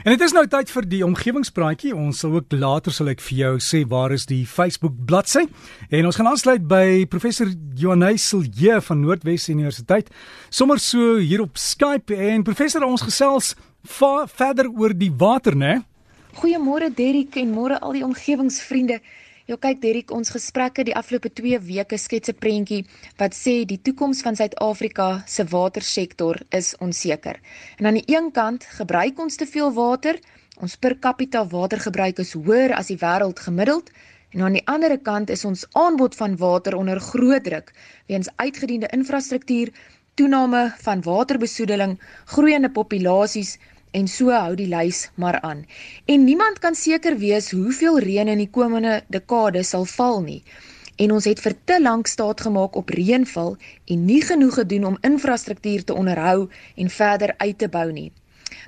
En dit is nou tyd vir die omgewingspraatjie. Ons sal ook later sal ek vir jou sê waar is die Facebook bladsy. En ons gaan aansluit by professor Johannes Silje van Noordwes Universiteit. Sommers so hier op Skype en professor ons gesels verder oor die water, né? Goeiemôre Derrick en môre al die omgewingsvriende. Ja kyk Derrick, ons gesprekke die afgelope 2 weke skets 'n prentjie wat sê die toekoms van Suid-Afrika se watersektor is onseker. En aan die een kant gebruik ons te veel water, ons per capita watergebruik is hoër as die wêreld gemiddeld. En aan die ander kant is ons aanbod van water onder groot druk weens uitgediende infrastruktuur, toename van waterbesoedeling, groeiende populasies En so hou die lys maar aan. En niemand kan seker wees hoeveel reën in die komende dekade sal val nie. En ons het vir te lank staat gemaak op reënval en nie genoeg gedoen om infrastruktuur te onderhou en verder uit te bou nie.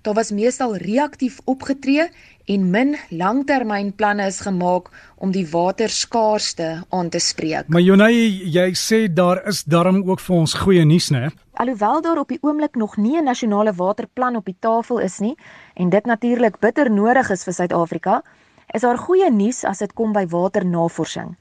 Daar was meestal reaktief opgetree en min langtermynplanne is gemaak om die waterskaarste aan te spreek. Maar Jonay, jy sê daar is darm ook vir ons goeie nuus, né? Alhoewel daar op die oomblik nog nie 'n nasionale waterplan op die tafel is nie en dit natuurlik bitter nodig is vir Suid-Afrika, is daar goeie nuus as dit kom by waternavorsing.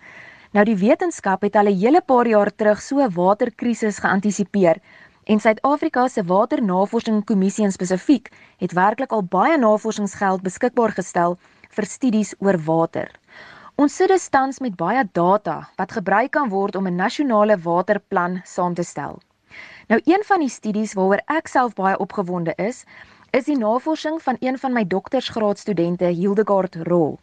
Nou die wetenskap het al 'n hele paar jaar terug so 'n waterkrisis geantisipeer en Suid-Afrika se Waternavorsingskommissie in spesifiek het werklik al baie navorsingsgeld beskikbaar gestel vir studies oor water. Ons sit dus tans met baie data wat gebruik kan word om 'n nasionale waterplan saam te stel. Nou een van die studies waaroor ek self baie opgewonde is, is die navorsing van een van my doktorsgraadstudente, Hildegard Rol.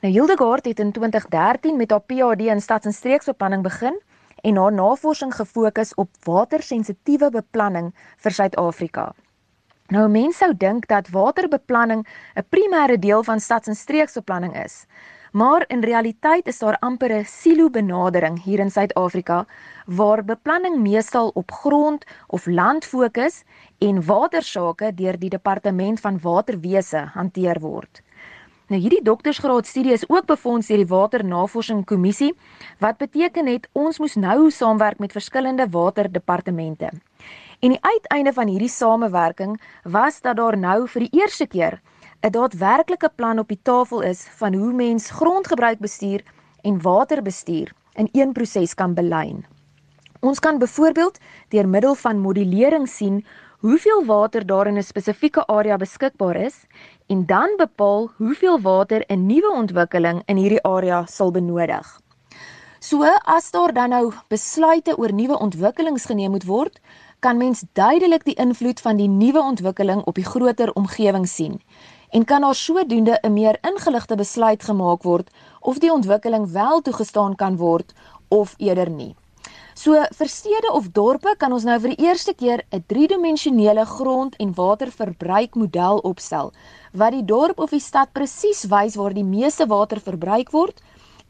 Nou Hildegard het in 2013 met haar PhD in stads- en streeksbeplanning begin en haar navorsing gefokus op watersensitiewe beplanning vir Suid-Afrika. Nou mense sou dink dat waterbeplanning 'n primêre deel van stads- en streeksbeplanning is. Maar in realiteit is daar amper 'n silo benadering hier in Suid-Afrika waar beplanning meestal op grond of land fokus en watersake deur die departement van waterwese hanteer word. Nou hierdie doktorsgraadstudie is ook befonds deur die Waternavorsing Kommissie wat beteken het ons moes nou saamwerk met verskillende waterdepartemente. En die uiteinde van hierdie samewerking was dat daar nou vir die eerste keer 'n daadwerklike plan op die tafel is van hoe mens grondgebruikbestuur en waterbestuur in een proses kan belyn. Ons kan byvoorbeeld deur middel van modulering sien hoeveel water daar in 'n spesifieke area beskikbaar is en dan bepaal hoeveel water 'n nuwe ontwikkeling in hierdie area sal benodig. So as daar dan nou besluite oor nuwe ontwikkelings geneem moet word, kan mens duidelik die invloed van die nuwe ontwikkeling op die groter omgewing sien en kan daar sodoende 'n meer ingeligte besluit gemaak word of die ontwikkeling wel toegestaan kan word of eerder nie. So vir stede of dorpe kan ons nou vir die eerste keer 'n driedimensionele grond- en waterverbruikmodel opstel wat die dorp of die stad presies wys waar die meeste water verbruik word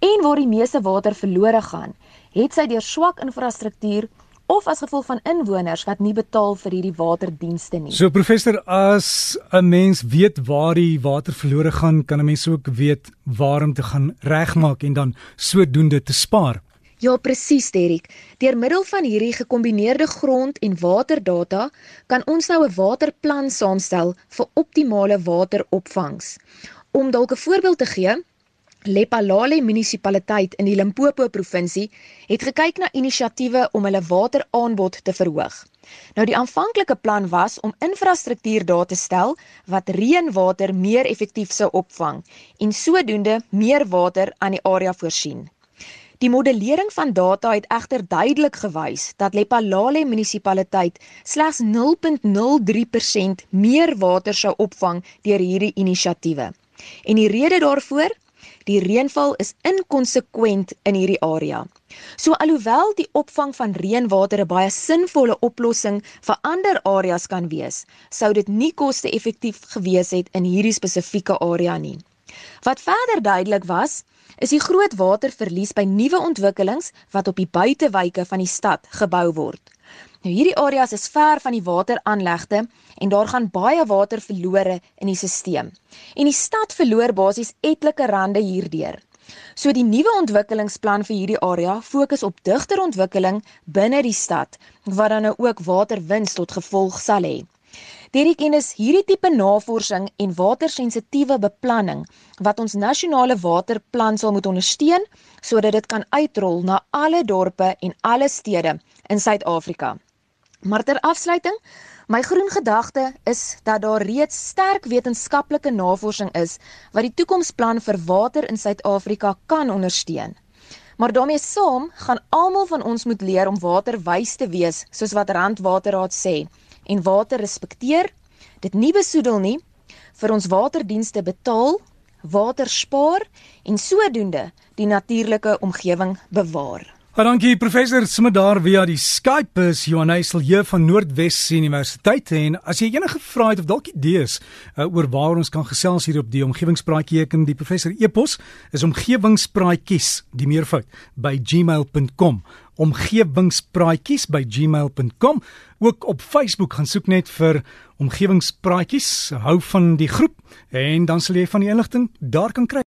en waar die meeste water verlore gaan, het sy deur swak infrastruktuur of as gevolg van inwoners wat nie betaal vir hierdie waterdienste nie. So professor, as 'n mens weet waar die water verlore gaan, kan 'n mens ook weet waar om te gaan regmaak en dan sodoende te spaar. Ja, presies, Derrick. Deur middel van hierdie gekombineerde grond- en waterdata kan ons nou 'n waterplan saamstel vir optimale wateropvangs. Om dalk 'n voorbeeld te gee, Lepalale munisipaliteit in die Limpopo provinsie het gekyk na inisiatiewe om hulle wateraanbod te verhoog. Nou die aanvanklike plan was om infrastruktuur daar te stel wat reënwater meer effektief sou opvang en sodoende meer water aan die area voorsien. Die modellering van data het egter duidelik gewys dat Lepalale munisipaliteit slegs 0.03% meer water sou opvang deur hierdie inisiatiewe. En die rede daarvoor Die reënval is inkonsekwent in hierdie area. So alhoewel die opvang van reënwater 'n baie sinvolle oplossing vir ander areas kan wees, sou dit nie koste-effektief gewees het in hierdie spesifieke area nie. Wat verder duidelik was, is die groot waterverlies by nuwe ontwikkelings wat op die buitewyke van die stad gebou word. Nou hierdie areas is ver van die wateraanlegte en daar gaan baie water verlore in die stelsel. En die stad verloor basies etlike rande hierdeur. So die nuwe ontwikkelingsplan vir hierdie area fokus op digter ontwikkeling binne die stad wat dan nou ook waterwins tot gevolg sal hê. Derek en is hierdie tipe navorsing en watersensitiewe beplanning wat ons nasionale waterplan sal moet ondersteun sodat dit kan uitrol na alle dorpe en alle stede in Suid-Afrika. Maar ter afsluiting, my groen gedagte is dat daar reeds sterk wetenskaplike navorsing is wat die toekomsplan vir water in Suid-Afrika kan ondersteun. Maar daarmee saam gaan almal van ons moet leer om waterwys te wees, soos wat Randwaterraad sê en water respekteer, dit nie besoedel nie, vir ons waterdienste betaal, water spaar en sodoende die natuurlike omgewing bewaar. Baie dankie professor sommer daar via die Skype. Is Johannes hier van Noordwes Universiteit. En as jy enige vrae het of dalk idees uh, oor waar ons kan gesels hier op die omgewingspraatjie ek en die professor epos is omgewingspraatjies die meervoud by gmail.com omgewingspraatjies by gmail.com ook op Facebook gaan soek net vir omgewingspraatjies. Hou van die groep en dan sal jy van die inligting daar kan kry